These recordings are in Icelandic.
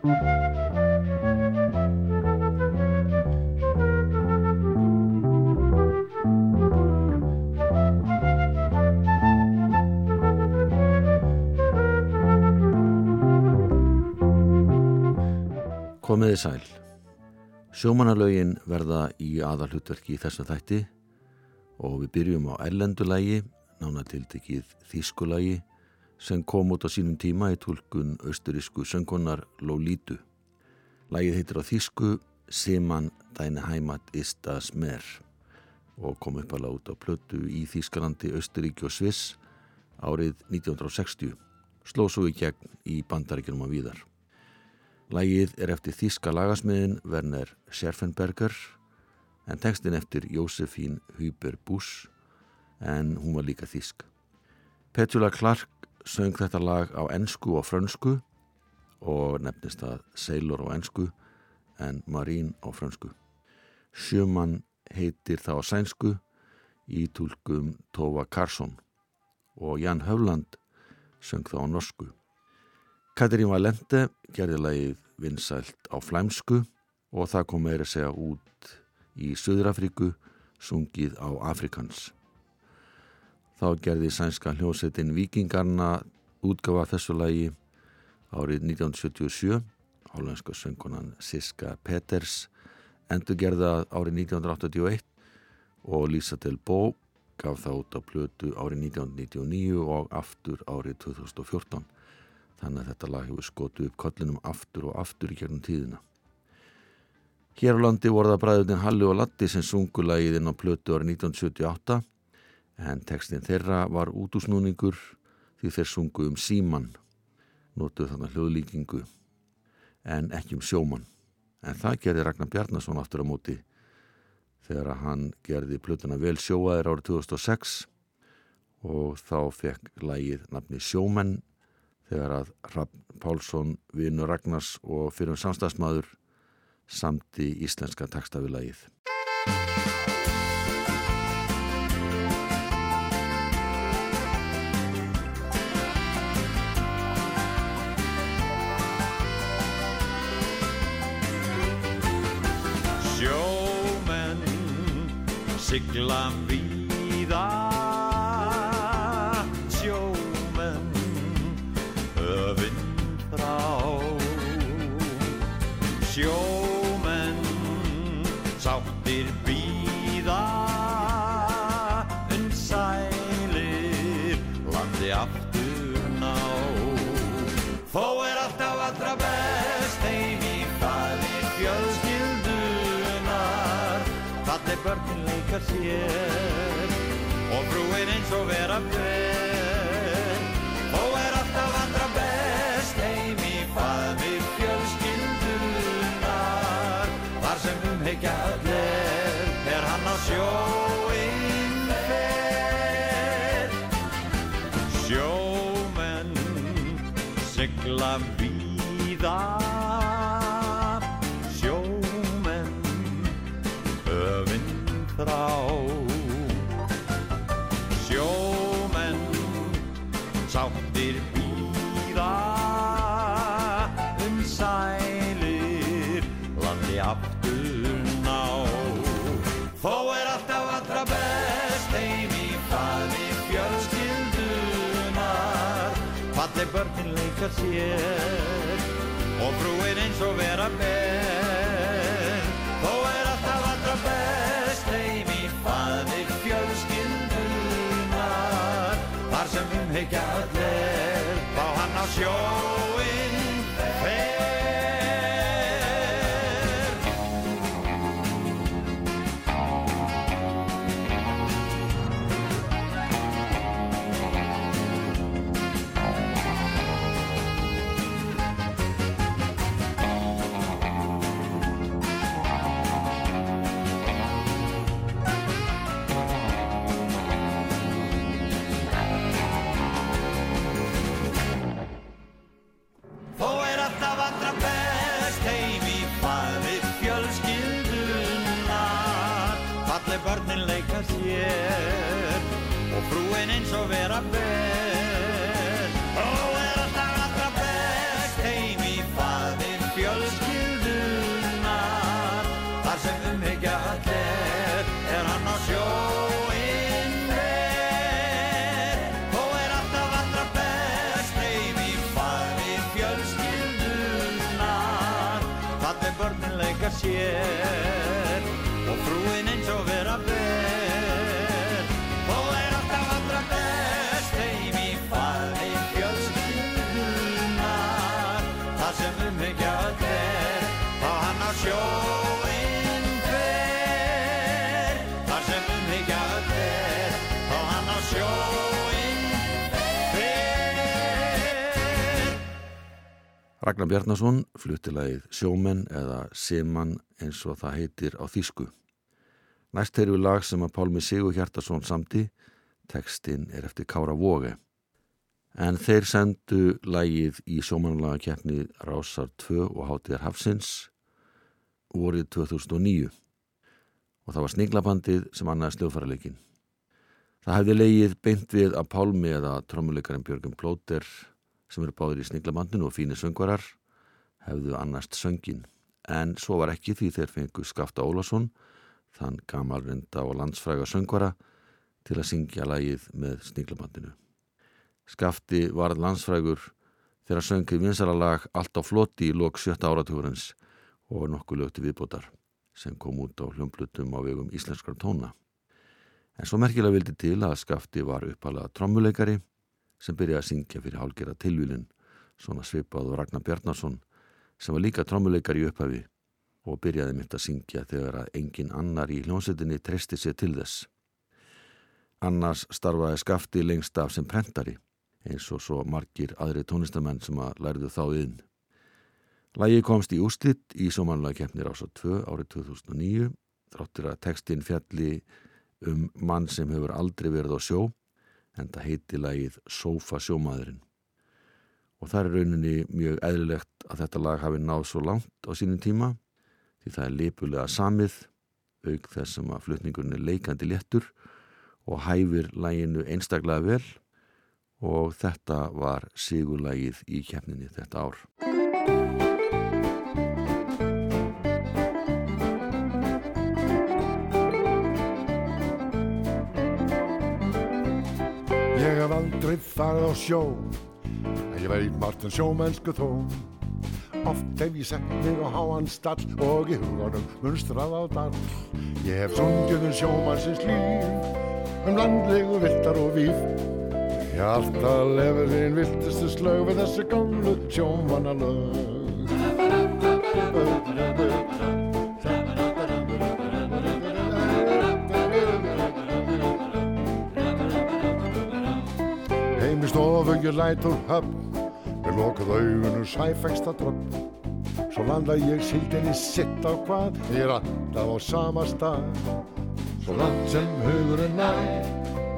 Komiði sæl. Sjómanalögin verða í aðalhutverki í þessu þætti og við byrjum á ellendulægi, nánatiltekið þýskulægi sem kom út á sínum tíma í tólkun austurísku söngkonar Lolítu. Lægið heitir á þýsku Seman Deine Heimat ist das Meer og kom upp alveg út á plötu í Þýskalandi, Austuríki og Sviss árið 1960. Sló svo í gegn í bandaríkjum á víðar. Lægið er eftir þíska lagasmiðin Werner Scherfenberger en tekstin eftir Jósefín Huber Buss en hún var líka þísk. Petula Clark söng þetta lag á ennsku og frönsku og nefnist það Sailor á ennsku en Marín á frönsku. Sjöman heitir það á sænsku í tólkum Tova Karsson og Jan Höfland söng það á norsku. Katrín Valente gerði lagið vinsælt á flæmsku og það kom meira að segja út í Suðrafríku sungið á Afrikans. Þá gerði sænska hljósetin Vikingarna útgafa þessu lagi árið 1977 álenska söngunan Siska Peters endur gerða árið 1981 og Lisa Del Bo gaf það út á plötu árið 1999 og aftur árið 2014 þannig að þetta lag hefur skotu upp kollinum aftur og aftur í gegnum tíðina. Hér á landi voru það bræðutin Halli og Latti sem sungu lagið inn á plötu árið 1978 en tekstin þeirra var útúsnúningur því þeir sungu um síman, notuð þannig hljóðlíkingu en ekki um sjóman. En það gerði Ragnar Bjarnason aftur á móti þegar hann gerði plötuna vel sjóaðir árið 2006 og þá fekk lagið nafni Sjómenn þegar að Rapp Pálsson, vinnu Ragnars og fyrir um samstagsmaður samt í íslenska takstafilagið. Sigla víða börnin leika sér. Og frúin eins og vera ber og er alltaf andra best heim í faðmi fjölskyldunar þar sem umheikja allir er hann á sjóinn fer. Sjómenn sigla víða börnin leika sér og frúin eins og vera ber Þó er alltaf allra best heim í faði fjölskyldunar Þar sem umheikja allir Fá hann á sjóinn Bjarnason fluttilagið Sjómenn eða Seman eins og það heitir á þýsku. Næst er við lag sem að Pálmi Sigur Hjartarsson samti, tekstinn er eftir Kára Vóge. En þeir sendu lagið í sjómanlaga keppni Rásar 2 og Hátíðar Hafsins vorið 2009 og það var Sniglabandið sem annaði sljóðfærarleikin. Það hefði leigið beint við að Pálmi eða trommuleikarinn Björgum Plóter sem eru báðir í Sniglabandinu og fínir söngvarar hefðu annast söngin. En svo var ekki því þeir fengu Skafta Ólason, þann gamalrinda og landsfræga söngvara til að syngja lagið með Sniglabandinu. Skafti var landsfrægur þegar söngið vinsara lag allt á flotti í lok sjötta áratúrens og nokkuð lögti viðbótar sem kom út á hljómblutum á vegum íslenskar tóna. En svo merkilega vildi til að Skafti var uppalega trommuleikari sem byrjaði að syngja fyrir hálgjara tilvílinn, svona svipað og Ragnar Bjarnarsson sem var líka trommuleikari í upphafi og byrjaði mynd að syngja þegar að engin annar í hljómsettinni treysti sér til þess. Annars starfaði Skafti lengst af sem prentari eins og svo margir aðri tónistamenn sem að lærðu þá inn. Lægi komst í úslitt í somanlega keppnir ás á 2 árið 2009 þráttir að textin fjalli um mann sem hefur aldrei verið á sjó en það heiti lægið Sofa sjómaðurinn. Og það er rauninni mjög eðlilegt að þetta lag hafi náð svo langt á sínum tíma því það er lipulega samið auk þessum að flutningurinn er leikandi léttur og hæfir læginu einstaklega vel og þetta var sigurlægið í keppninni þetta ár. Ég hef aldrei farið á sjó ég veit margt en sjómennsku þó Oft hef ég sett mig á háan stall Og í hugunum munstrað á dall. Ég hef sungið um sjómannsins líf Um landlegu viltar og víf. Ég alltaf lefið þín viltustu slög Við þessu gamlu sjómannalög höfn Við lokað augunum sæfengsta dröfn Svo landa ég síldinni sitt á hvað Ég er alltaf á sama stað. Svo langt sem hugurinn nær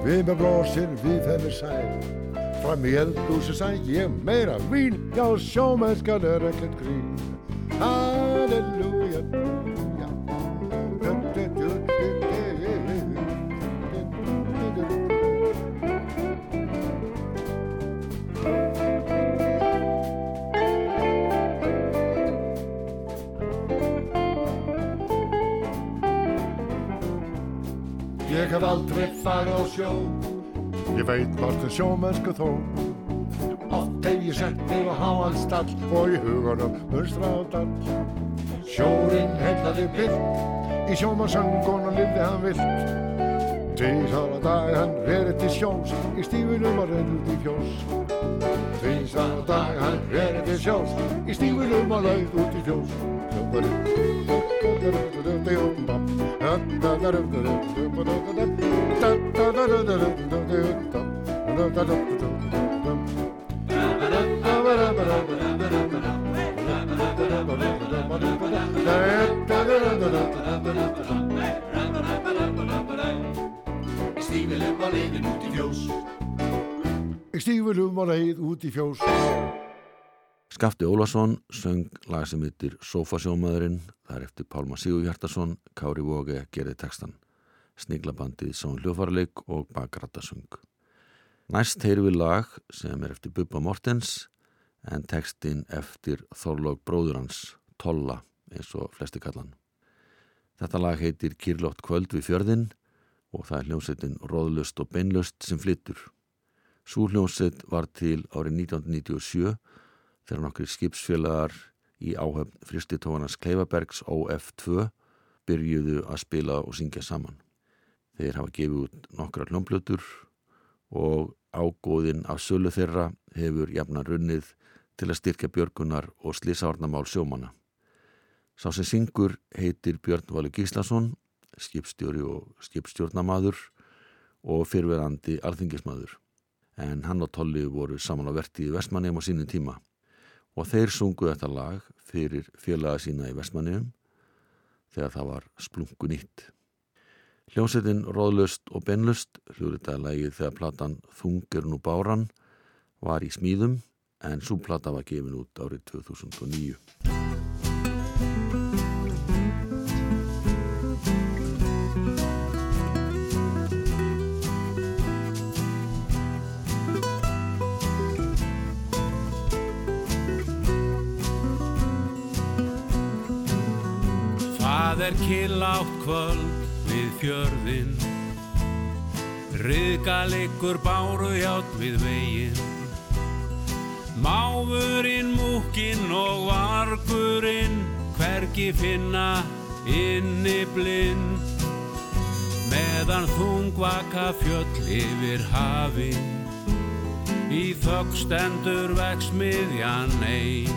Við með blósir við henni sæl Fram í eldhúsi sæ ég meira vín Já sjómennskan er ekkert grín. Halleluja veit en sjómennsku þó. Oft hef ég sett mig á háan stall Og í hugunum munstra á dall. Sjórin heilaði vilt Í sjómannsöngunum lifði hann vilt. Tvísar á dag hann verið til sjós Í stífinum og reynd út í fjós. Tvísar á dag hann verið til sjós Í stífinum og reynd út í fjós Stífilum var leiðin út í fjós Í stífilum og leið út í fjós Skafti Ólason söng lag sem yttir Sofasjómaðurinn, það er eftir Pálma Sigur Hjartarsson, Kári Vóge gerði textan, Sniglabandið Són hljófarleik og Bakrattasung. Næst heyru við lag sem er eftir Bubba Mortens en textin eftir Þorlók bróður hans, Tolla, eins og flesti kallan. Þetta lag heitir Kirlótt kvöld við fjörðin og það er hljómsettin Róðlust og Beinlust sem flyttur. Sú hljómsett var til árið 1997 þegar nokkri skipsfélagar í áhöfn fristitóðanars Kleifabergs OF2 byrjuðu að spila og syngja saman. Þeir hafa gefið út nokkra hljómblötur og ágóðin af sölu þeirra hefur jafna runnið til að styrkja björgunar og slísárnamál sjómana. Sá sem syngur heitir Björn Valur Gíslason, skipstjóri og skipstjórnamaður og fyrverandi alþingismadur. En hann og Tolli voru saman á verti í Vestmannheim á sínum tíma og þeir sungu þetta lag fyrir félaga sína í Vestmanniðum þegar það var splungu nýtt. Hljómsettin Róðlust og Benlust hljóðritaði lagið þegar platan Þungir nú báran var í smíðum en svo plata var gefin út árið 2009. Það er killátt kvöld fjörðin Riðgaleikur báruhjátt við vegin Máfurinn, múkinn og vargurinn Hvergi finna inni blind. Meðan þungvaka fjöll yfir hafi Í þögg stendur veksmiðjan ein.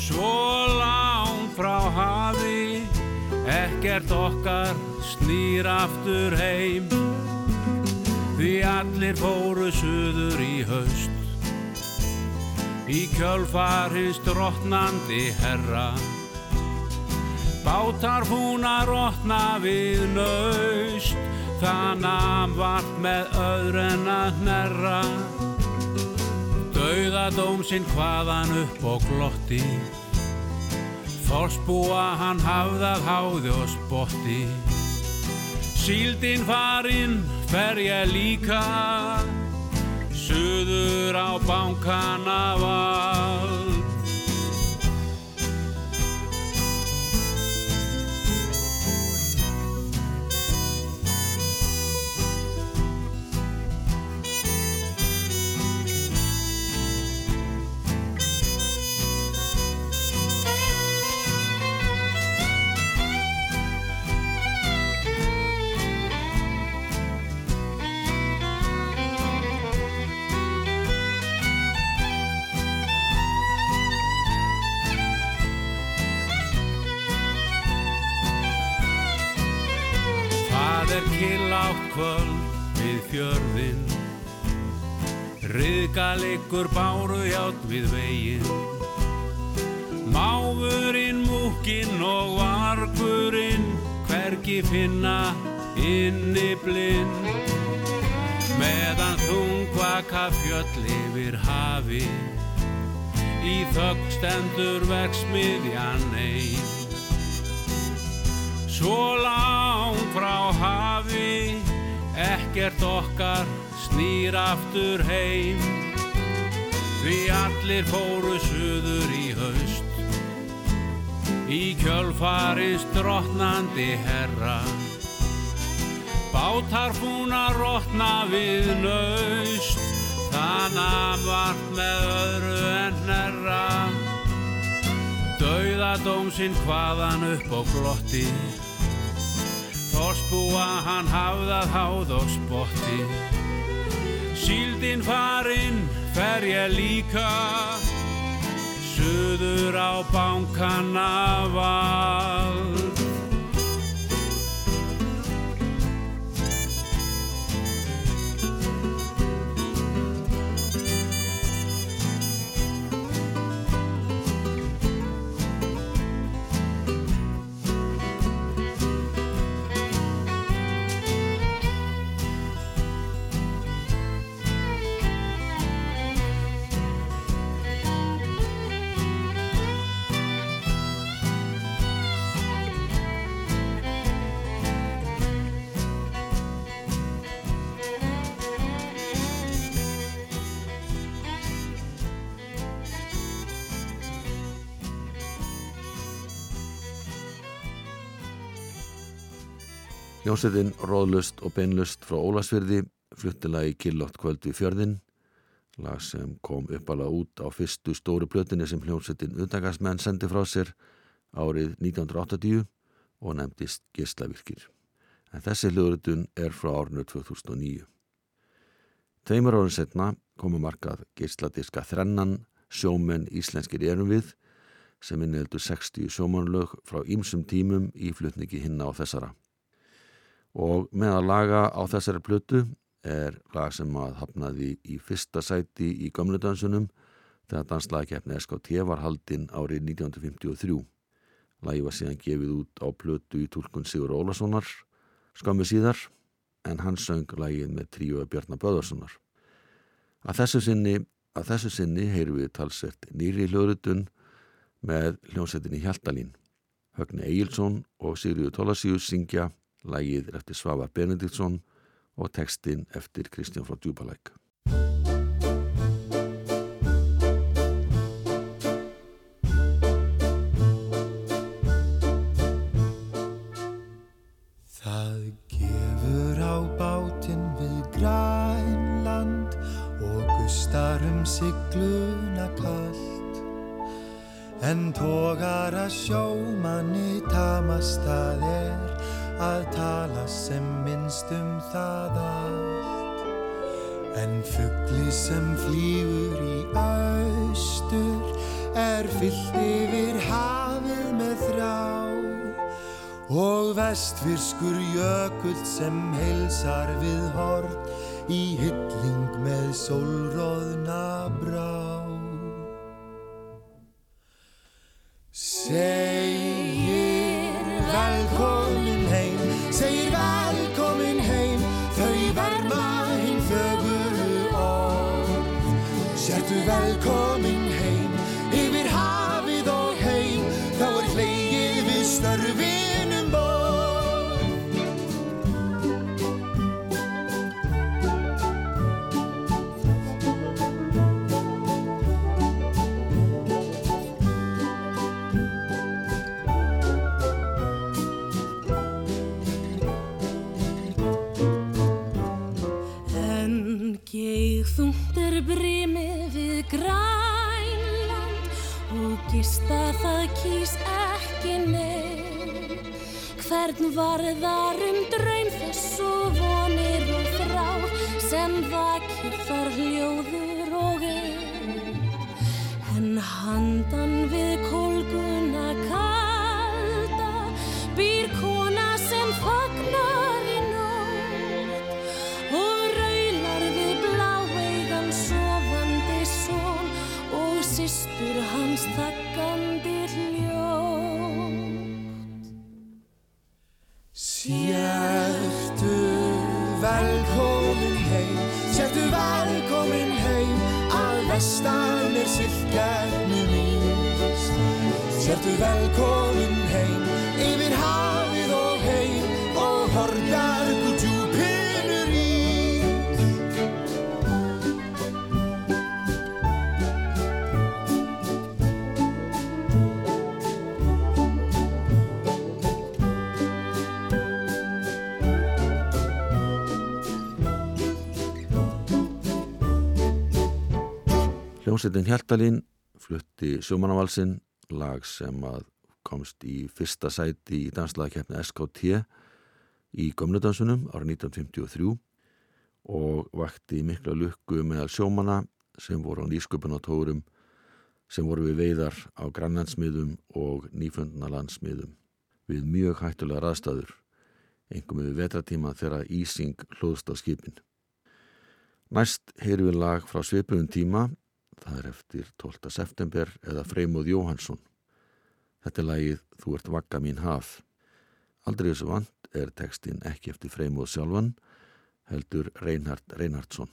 Svo langt frá hafi Ekkert okkar snýr aftur heim. Því allir fóru suður í haust. Í kjölfar hins drottnandi herra. Bátar fúna rótna við naust. Þannig vart með öðru en að hnerra. Dauðadómsinn hvaðan upp og glotti Þorsbúa hann hafðað háði og spotti. Síldin farinn fer ég líka. Suður á bankana vald kvöld við fjörðin Riðgaleikur báruhjátt við vegin Máfurinn, múkinn og vargurinn Hvergi finna inni blind. Meðan þungvaka fjöll yfir hafi Í þögg stendur verksmiðjan ein. Svo langt frá hafi, ekkert okkar snýr aftur heim. Því allir fóru suður í haust, í kjölfarins drottnandi herra. Bátar fúna rótna við naust, þannig vart með öðru en herra. Dauðadómsinn hvaðan upp á glotti Þorsbúa hann hafðað háð og spotti. Síldin farinn fer ég líka. Suður á bankana vald Hljómsveitin Róðlust og Beinlust frá Ólasfyrði fluttilagi Killott kvöld við fjörðin lag sem kom uppalega út á fyrstu stóru plötinni sem hljómsveitin Utangarsmenn sendi frá sér árið 1980 og nefndist Gislavirkir. En þessi hljóðrutun er frá árinu 2009. Tveimur árið setna komu markað gisladiska þrennan sjómenn íslenskir erum við sem innheldur 60 sjómanlög frá ýmsum tímum í flutningi hinna á þessara og með að laga á þessari plötu er lag sem að hafnaði í fyrsta sæti í gamludansunum þegar danslagakefni SKT var haldinn árið 1953. Lægi var síðan gefið út á plötu í tólkun Sigur Ólasonar skammu síðar en hann söng lægið með tríu Bjarnar Böðarssonar. Að þessu sinni, sinni heyru við talsett nýri hljóðrutun með hljómsettinni Hjaltalín. Högni Egilson og Sigriður Tólasíus syngja lægið eftir Svavar Benediktsson og textin eftir Kristján frá Djúbalæk. Það gefur á bátinn við grænland og gustar um sigluna kallt en tógar að sjómanni tamast að er að tala sem minnst um það allt en fuggli sem flýgur í austur er fyllt yfir hafið með þrá og vestfirskur jökull sem heilsar við hort í hylling með sólróðna brá. Er brimið við grænland og gista það kýs ekki neitt. Hvern varðar um draum þess og vonir og þrá sem vakir þar hljóður og einn. En handan við kólguna kalda býr kona Sértu velkomin heim, yfir hafið og heim og horgar gútjúpinur íst. Hljómsveitin Hjaltalín flutti sjómanavalsinn, lag sem að komst í fyrsta sæti í danslagakefni SKT í gömnudansunum ára 1953 og vakti mikla lukku meðal sjómana sem voru á nýsköpunatórum sem voru við veiðar á grannlandsmiðum og nýfundnalandsmiðum við mjög hættulega raðstæður, engum við vetratíma þegar Ísing hlóðst á skipin. Næst heyrum við lag frá svipuðum tíma Það er eftir 12. september eða Freymóð Jóhansson. Þetta er lagið Þú ert vakka mín haf. Aldrei þessu vant er textin ekki eftir Freymóð sjálfan, heldur Reinhard Reinhardsson.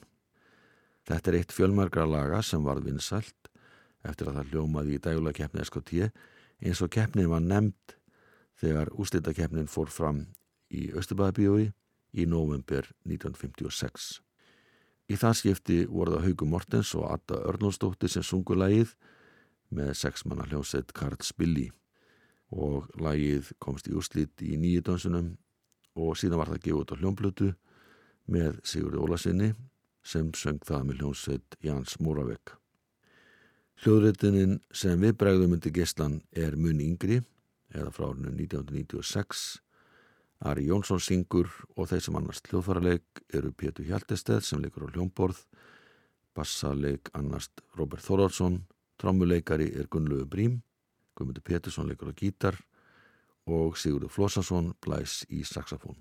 Þetta er eitt fjölmargra laga sem varð vinsælt eftir að það hljómaði í dægulega keppni SKT eins og keppnin var nefnd þegar úslitakeppnin fór fram í Östubæðabíói í november 1956. Í það skipti voru það Haugu Mortens og Atta Örnólsdóttir sem sungu lagið með sexmanna hljómsett Karl Spilli og lagið komst í úrslit í nýju dansunum og síðan var það gefið út á hljómblötu með Sigurði Ólasinni sem söng það með hljómsett Jans Múravegg. Hljóðréttunin sem við bregðum undir geslan er mun yngri eða frá árinu 1996 Ari Jónsson syngur og þeir sem annars hljóðfæraleik eru Pétur Hjaltesteð sem leikur á hljómborð, bassaleik annast Robert Þorvaldsson, trommuleikari er Gunnlaugur Brím, Guðmundur Pétursson leikur á gítar og Sigurður Flósason blæs í saxofón.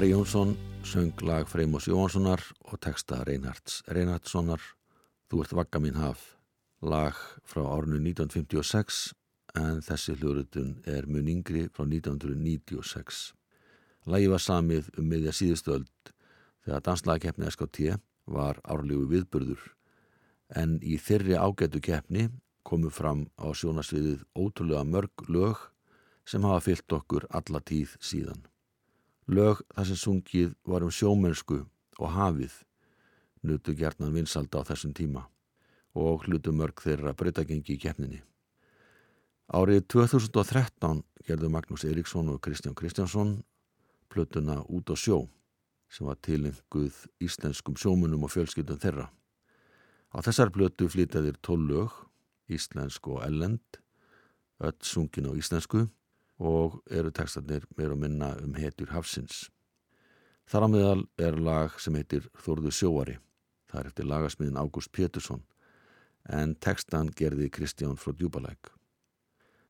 Ari Jónsson söng lag Freymos Jóhanssonar og texta Reinhards Reinhardssonar Þú ert vakka mín haf lag frá árinu 1956 en þessi hljóðrutun er mun yngri frá 1996. Lagi var samið um miðja síðustöld þegar danslagkeppni SKT var árlegu viðburður en í þyrri ágætu keppni komu fram á sjónasviðið ótrúlega mörg lög sem hafa fyllt okkur alla tíð síðan. Lög þar sem sungið var um sjómennsku og hafið nutu gertnan vinsalda á þessum tíma og hlutu mörg þeirra breytagengi í keppninni. Árið 2013 gerðu Magnús Eriksson og Kristján Kristjánsson plötuna Út á sjó sem var tilenguð íslenskum sjómunum og fjölskyldum þeirra. Á þessar plötu flytjaðir tólög, íslensk og ellend, öll sungin á íslensku og eru textarnir meir og minna um hetjur hafsins. Þar á meðal er lag sem heitir Þorðu sjóari. Það er eftir lagasmiðin Ágúst Pétursson en textan gerði Kristján frá Djúbalæk.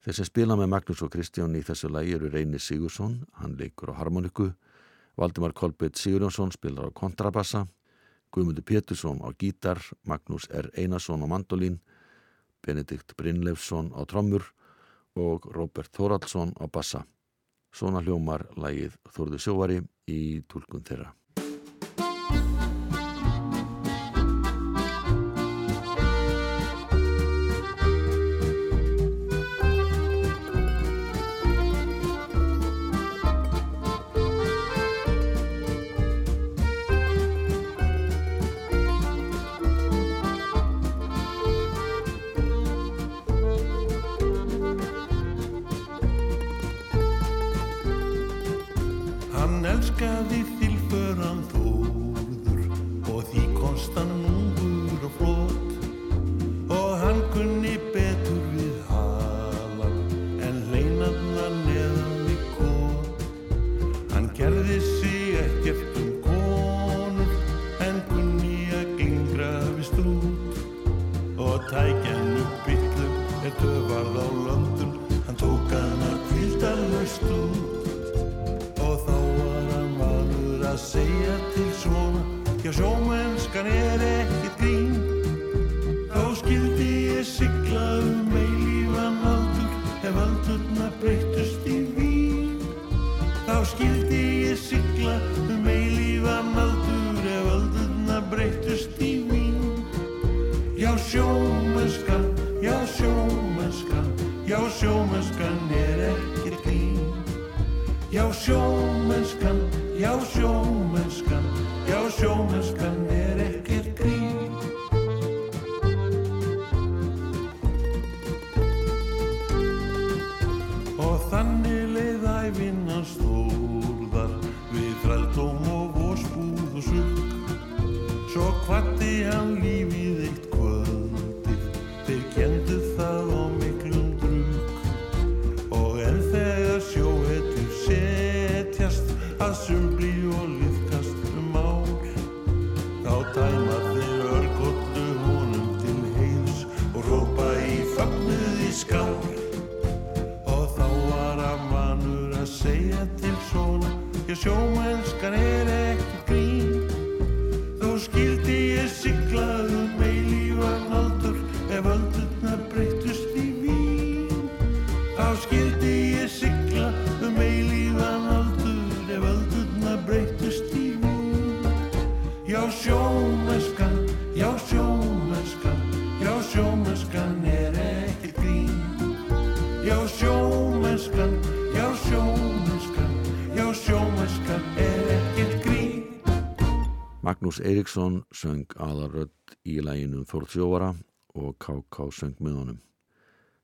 Þeir sem spila með Magnús og Kristján í þessu lægi eru Reynir Sigursson, hann leikur á harmoniku, Valdimar Kolbjörn Sigurjónsson spilar á kontrabassa, Guðmundur Pétursson á gítar, Magnús R. Einarsson á mandolín, Benedikt Brynleifsson á trommur og Róbert Þóraldsson á bassa. Svona hljómar lægið Þorðu sjóari í tólkun þeirra. Sjómennskan er ekki Magnús Eiríksson söng aðarrödd í læginum Þórtsjóvara og K.K. söng með honum.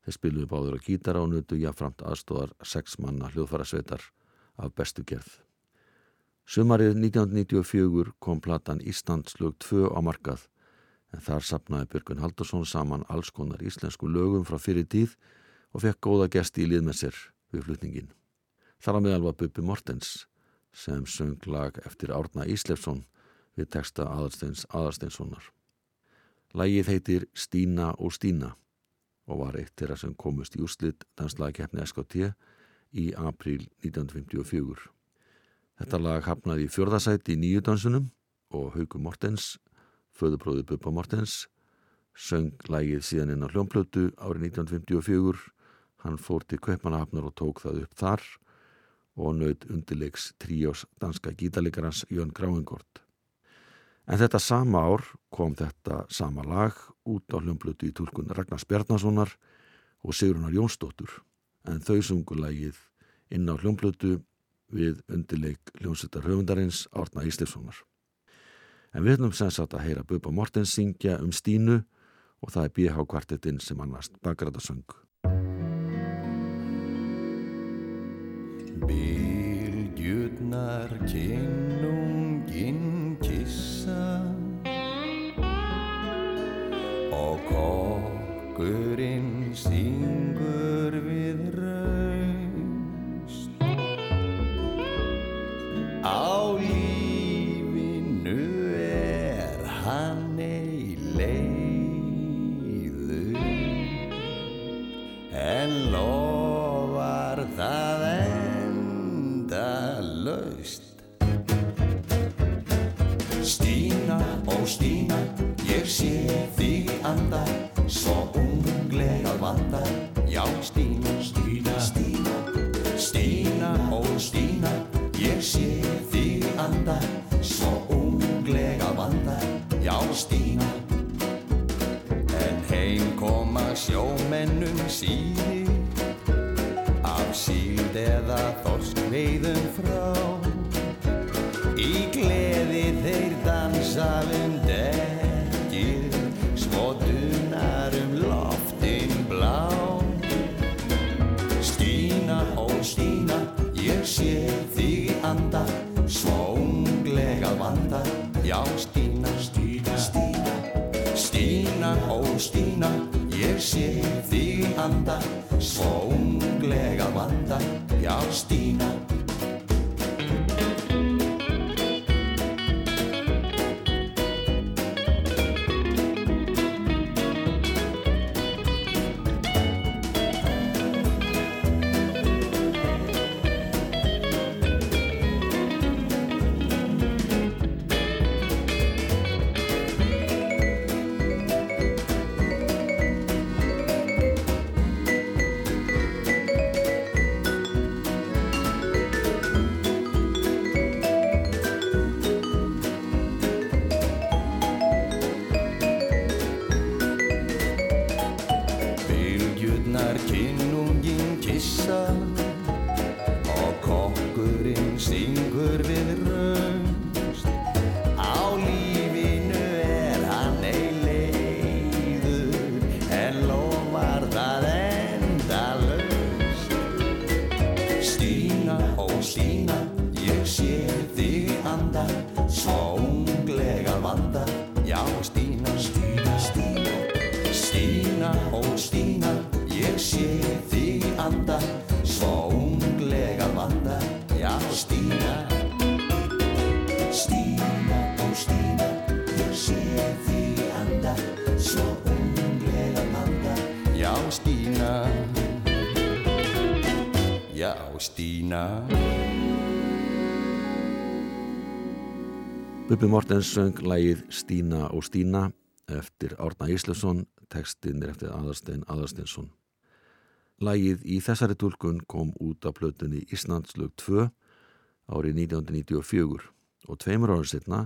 Þeir spiluðu báður á gítara og nutu jáframt aðstóðar sex manna hljóðfærasveitar af bestu gerð. Sumarið 1994 kom platan Íslandslög 2 á markað en þar sapnaði Björgun Haldursson saman alls konar íslensku lögum frá fyrir tíð og fekk góða gesti í lið með sér við flutningin. Þar á meðal var Bubi Mortens sem söng lag eftir Árna Íslefsson við texta Aðarsteins Aðarsteinssonar. Lægið heitir Stína og Stína og var eitt þeirra sem komust í úslit danslagkeppni SKT í april 1954. Þetta lag hafnaði í fjörðasæti í nýju dansunum og Haugur Mortens, föðubróði Bubba Mortens, söng lagið síðan inn á hljómplötu árið 1954. Hann fór til Kveipanahafnar og tók það upp þar og nöð undirleiks tríós danska gítalikarans Jörn Gráingort. En þetta sama ár kom þetta sama lag út á hljómblötu í tólkun Ragnars Bjarnasonar og Sigrunar Jónsdóttur en þau sungu lagið inn á hljómblötu við undirleik hljómsveitar höfundarins Árna Íslefssonar. En við höfum sem sagt að heyra Bubba Mortens syngja um Stínu og það er B.H. kvartetinn sem annars bakræðasöng. Bylgjurnar kinnunginn See. Já, Stína. En heim koma sjómennum síðir, af síld eða þorsk þig anda, svo unglega vanda. Já, Stína. Stína. Bubi Mortens söng lægið Stína og Stína eftir Árna Íslefsson, textin er eftir Aðarstein Aðarsteinsson. Lægið í þessari tólkun kom út á plötunni Íslandslög 2 árið 1994 og tveimur árið setna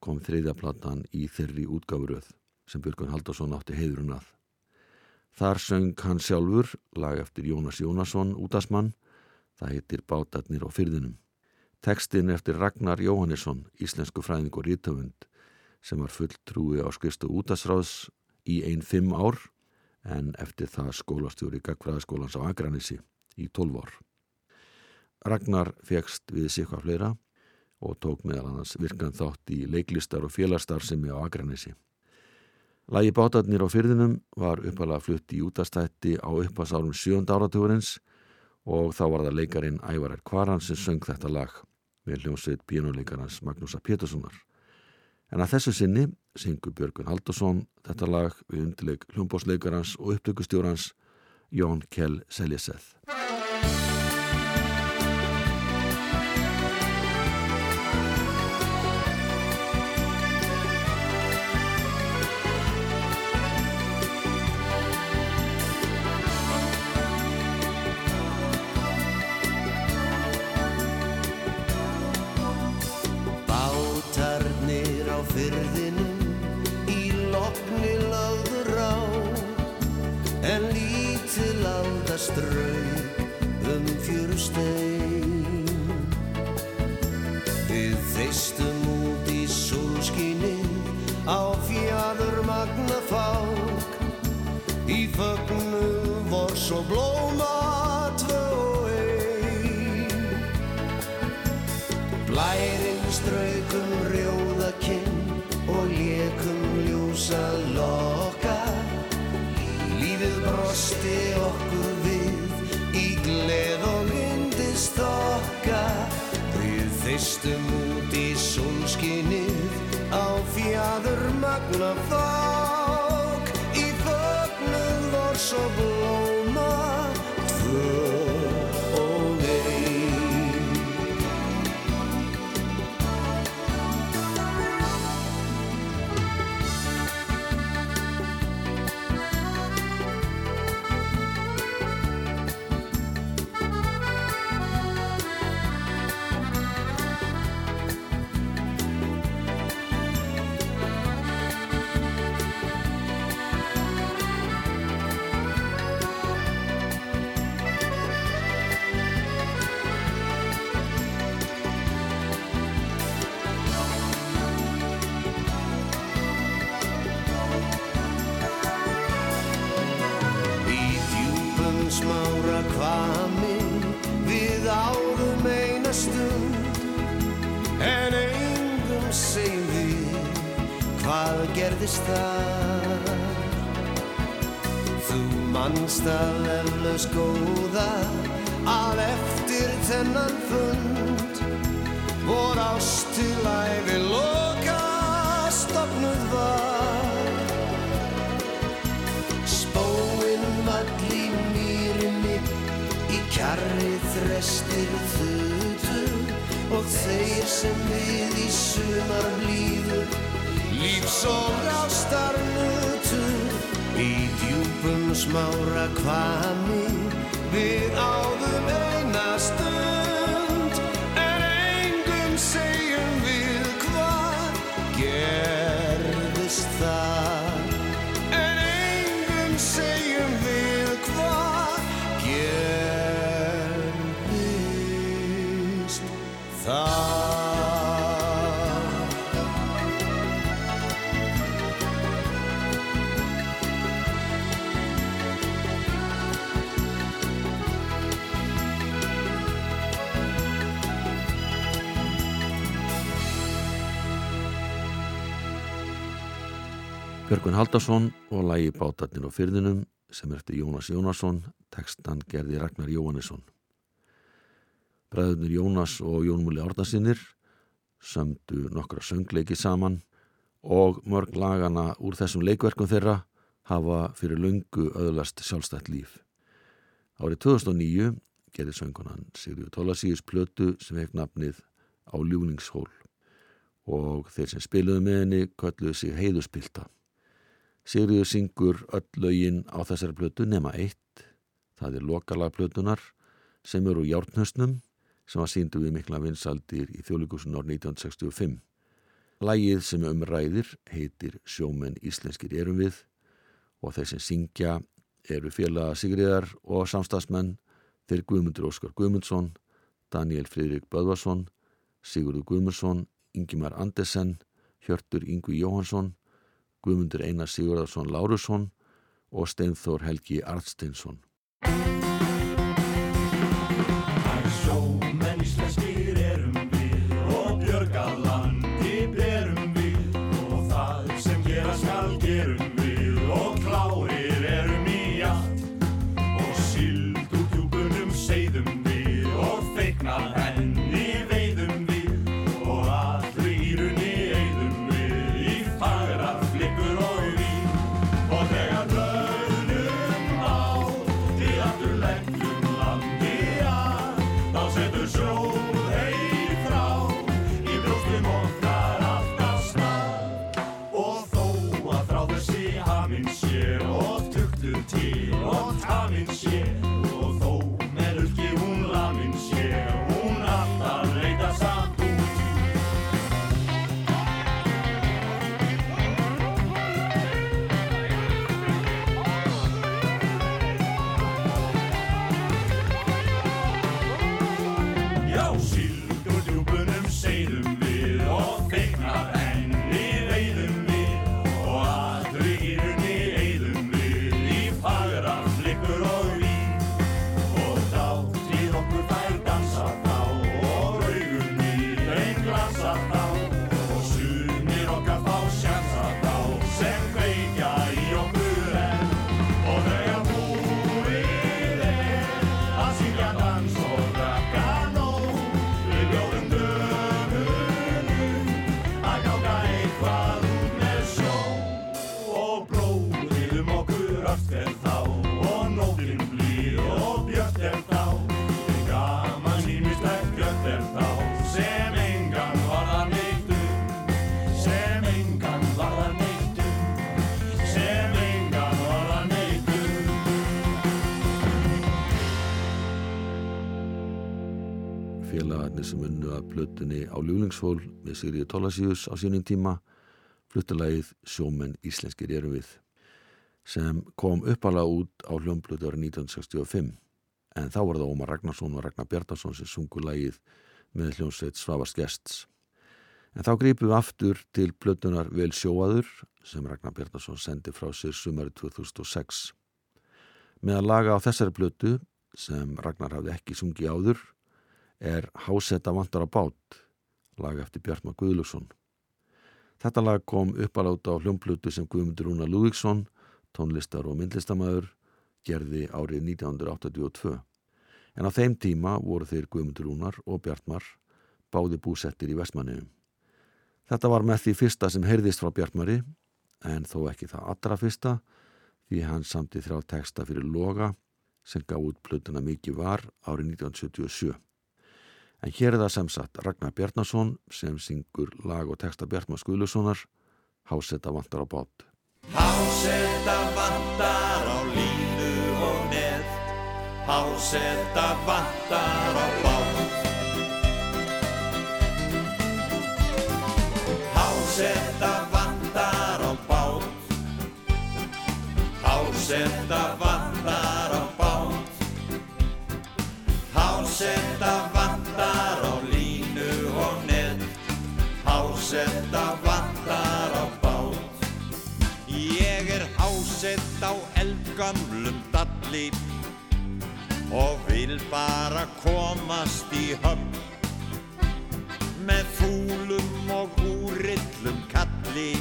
kom þriðja platan í þeirri útgáfuröð sem Björgun Haldarsson átti heiðurinn að. Þar söng hann sjálfur lag eftir Jónas Jónasson útasmann, það heitir Bátarnir á fyrðinum. Tekstin eftir Ragnar Jóhannesson, íslensku fræðing og rítöfund sem var fulltrúi á skrifstu útasráðs í einn fimm ár en eftir það skólastjóri Gagfræðaskólans á Akranissi í 12 ár. Ragnar fegst við hvað fleira og tók meðal annars virkan þátt í leiklistar og félagsstarfsemi á Akranissi. Lægi bátarnir á fyrðinum var uppalega flutt í útastætti á uppasárum sjönda áratugurins og þá var það leikarin Ævarar Kvaran sem söng þetta lag með hljómsveit bínuleikarans Magnúsa Péturssonar. En að þessu sinni syngur Björgun Haldursson þetta lag við undirleik hljómbósleikarans og upptökustjórans Jón Kjell Seljeseth. Fyrðinum fjadur magna fák í fögnuð vor svo blóma í djúpum smára kvami við áðum eina Björgun Haldarsson og lægi Bátarnir á fyrðinum sem er eftir Jónas Jónasson, tekstan gerði Ragnar Jóhannesson. Bræðurnir Jónas og Jónmúli Árnasinnir sömdu nokkra söngleiki saman og mörg lagana úr þessum leikverkum þeirra hafa fyrir löngu öðlast sjálfstætt líf. Árið 2009 gerði söngunan Sigriður Tólasíus plötu sem hef nafnið á Ljúningshól og þeir sem spiluðu með henni kölluðu sig heiðuspilta. Sigriður syngur öll lögin á þessari plötu nema eitt, það er lokalagplötunar sem eru úr járnhöstnum sem var síndu við mikla vinsaldir í þjóðlíkusun árið 1965. Lægið sem umræðir heitir Sjómenn Íslenskir erum við og þeir sem syngja eru félaga Sigriðar og samstagsmenn þeir Guðmundur Óskar Guðmundsson, Daniel Fridrik Böðvarsson, Sigurður Guðmundsson, Ingimar Andesen, Hjörtur Yngvi Jóhansson, Guðmundur Einar Sigurðarsson Lárusson og Steinþór Helgi Arnsteinsson. Félagarnir sem unnu að plötunni á Ljúlingsfól með Sigriði Tólasíus á sínum tíma fluttulegið Sjómenn Íslenskir erum við sem kom uppalega út á hljómblötu árið 1965 en þá var það Ómar Ragnarsson og Ragnar Bjartarsson sem sungu lægið með hljómsveit Svavars Gests. En þá grípum við aftur til plötunar Vel sjóaður sem Ragnar Bjartarsson sendi frá sér sumari 2006. Með að laga á þessari plötu sem Ragnar hafði ekki sungið áður er Hásetta vantar á bát, lag eftir Bjartmar Guðlusson. Þetta lag kom uppaláta á hljómplötu sem Guðmundur Rúna Lúvíksson, tónlistar og myndlistamæður, gerði árið 1982. En á þeim tíma voru þeir Guðmundur Rúnar og Bjartmar báði búsettir í Vestmanniðum. Þetta var með því fyrsta sem heyrðist frá Bjartmari, en þó ekki það allra fyrsta, því hann samti þrjá teksta fyrir Loga sem gaf út plötuna mikið var árið 1977. En hér er það sem sagt Ragnar Bjarnason sem syngur lag og texta Bjartmar Skuðlussonar Hásetta vantar á bát. Hásetta vantar á línu og neð Hásetta vantar á bát. Hásetta vantar á bát. Hásetta vantar á bát. Hásetta vantar á eldgamlum dalli og vil bara komast í höfn. Með fúlum og úrillum kalli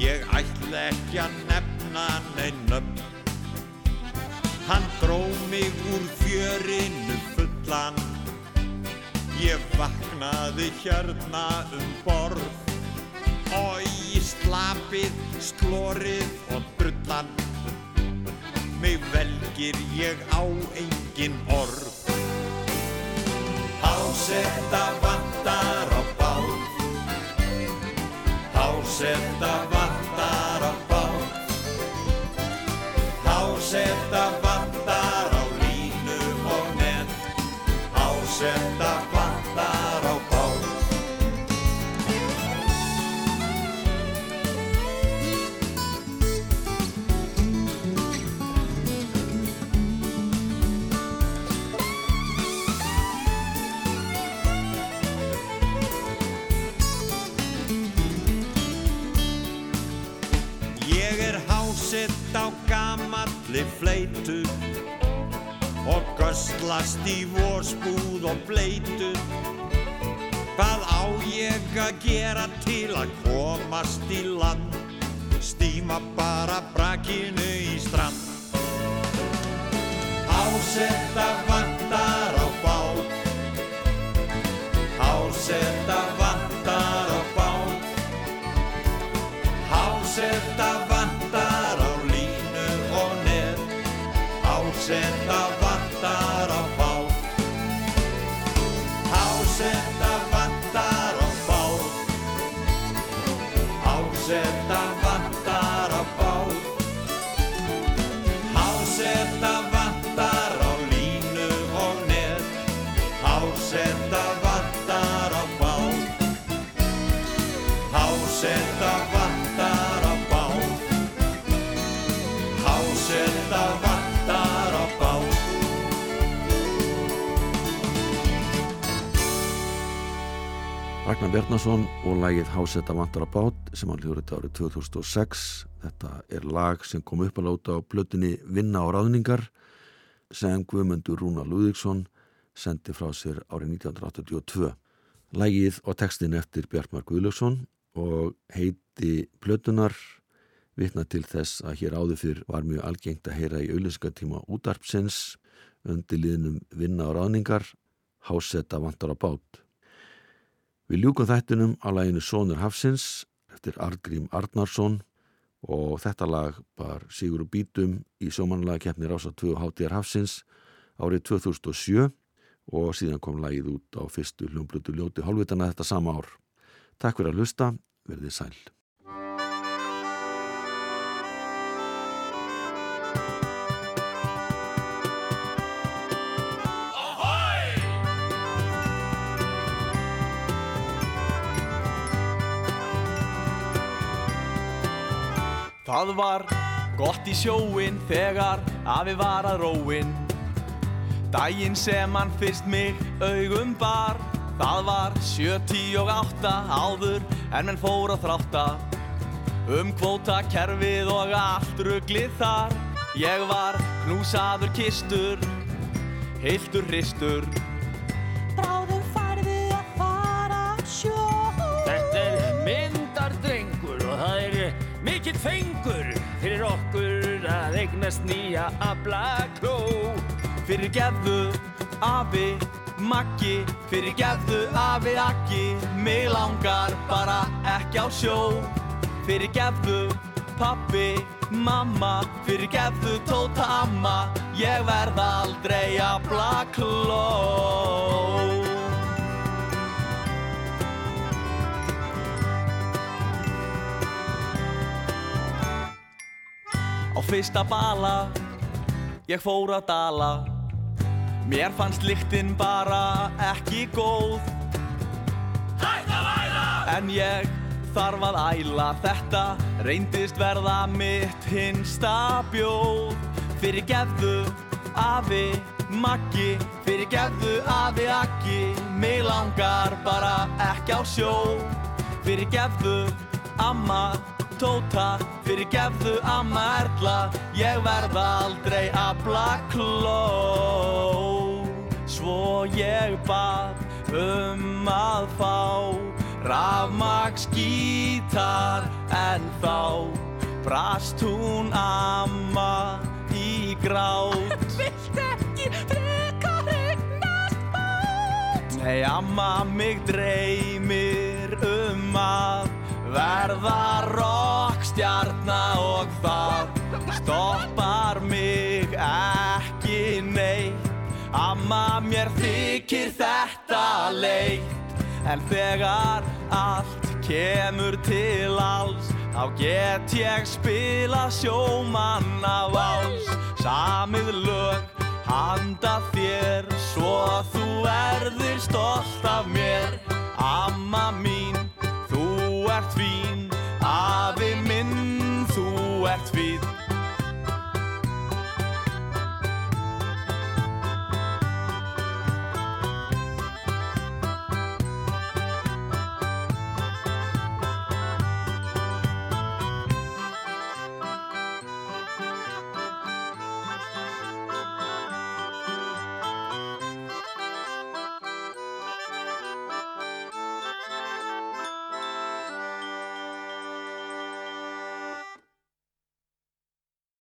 ég ætla ekki að nefna neinum hann dró mig úr fjörinu fullan ég vaknaði hérna um borð. Og í slapið, slórið og drullan mig velgir ég á engin orð. Hásetta vantar á bát. Hásetta göstlast í vorspúð og bleitu. Hvað á ég að gera til að komast í land? Stíma bara brakinu í strand. Hásetta vantar á bát. Hásetta Ragnar Bjarnason og lagið Hásetta vantar á bát sem hann hljóður þetta árið 2006. Þetta er lag sem kom upp að láta á plötunni Vinna á ráðningar sem Guðmundur Rúna Lúðíksson sendi frá sér árið 1982. Lagið og textin eftir Bjartmar Guðlöksson og heiti plötunar vitna til þess að hér áður fyrr var mjög algengt að heyra í auðlýsingatíma útarpsins undir liðnum Vinna á ráðningar Hásetta vantar á bát. Við ljúkum þættinum á læginu Sónur Hafsins eftir Argrím Arnarsson og þetta lag bar Sigur og Bítum í sjómanlega keppni Rása 2 HTR Hafsins árið 2007 og síðan kom lagið út á fyrstu hljómblutu ljóti hálfvitana þetta sama ár. Takk fyrir að hlusta, verðið sæl. Það var gott í sjóin þegar afi var að róin Dægin sem hann fyrst mig augum bar Það var sjö, tí og átta áður en menn fór að þrátta. Um kvóta kerfið og allt rugglið þar Ég var knúsaður kistur, heiltur hristur fengur fyrir okkur að eignast nýja aflakló. Fyrir gefðu afi Maggi, fyrir gefðu afi Akki Mig langar bara ekki á sjó Fyrir gefðu pappi, mamma Fyrir gefðu tóta amma Ég verð aldrei að fyrsta bala. Ég fór að dala. Mér fannst lyktinn bara ekki góð. Hætt að væla! En ég þarf að æla Þetta. Reyndist verða mitt hinsta bjóð. Fyrir gefðu afi Maggi Fyrir gefðu afi Akki Mig langar bara ekki á sjó. Fyrir gefðu amma Tóta Fyrir gefðu amma Erla Ég verð aldrei að blakló Svo ég bað um að fá Rafmaks gítar En þá brast hún amma í grát. Vilt ekki frekar eignast bát Nei, amma mig dreymir um að verða rockstjarna og það stoppar mig ekki neitt. Amma mér þykir þetta leitt. En þegar allt kemur til alls þá get ég spila sjómanna váls samið lög handa þér svo þú verðir stolt af mér. Amma mín, ert fín. Afi minn, þú ert fín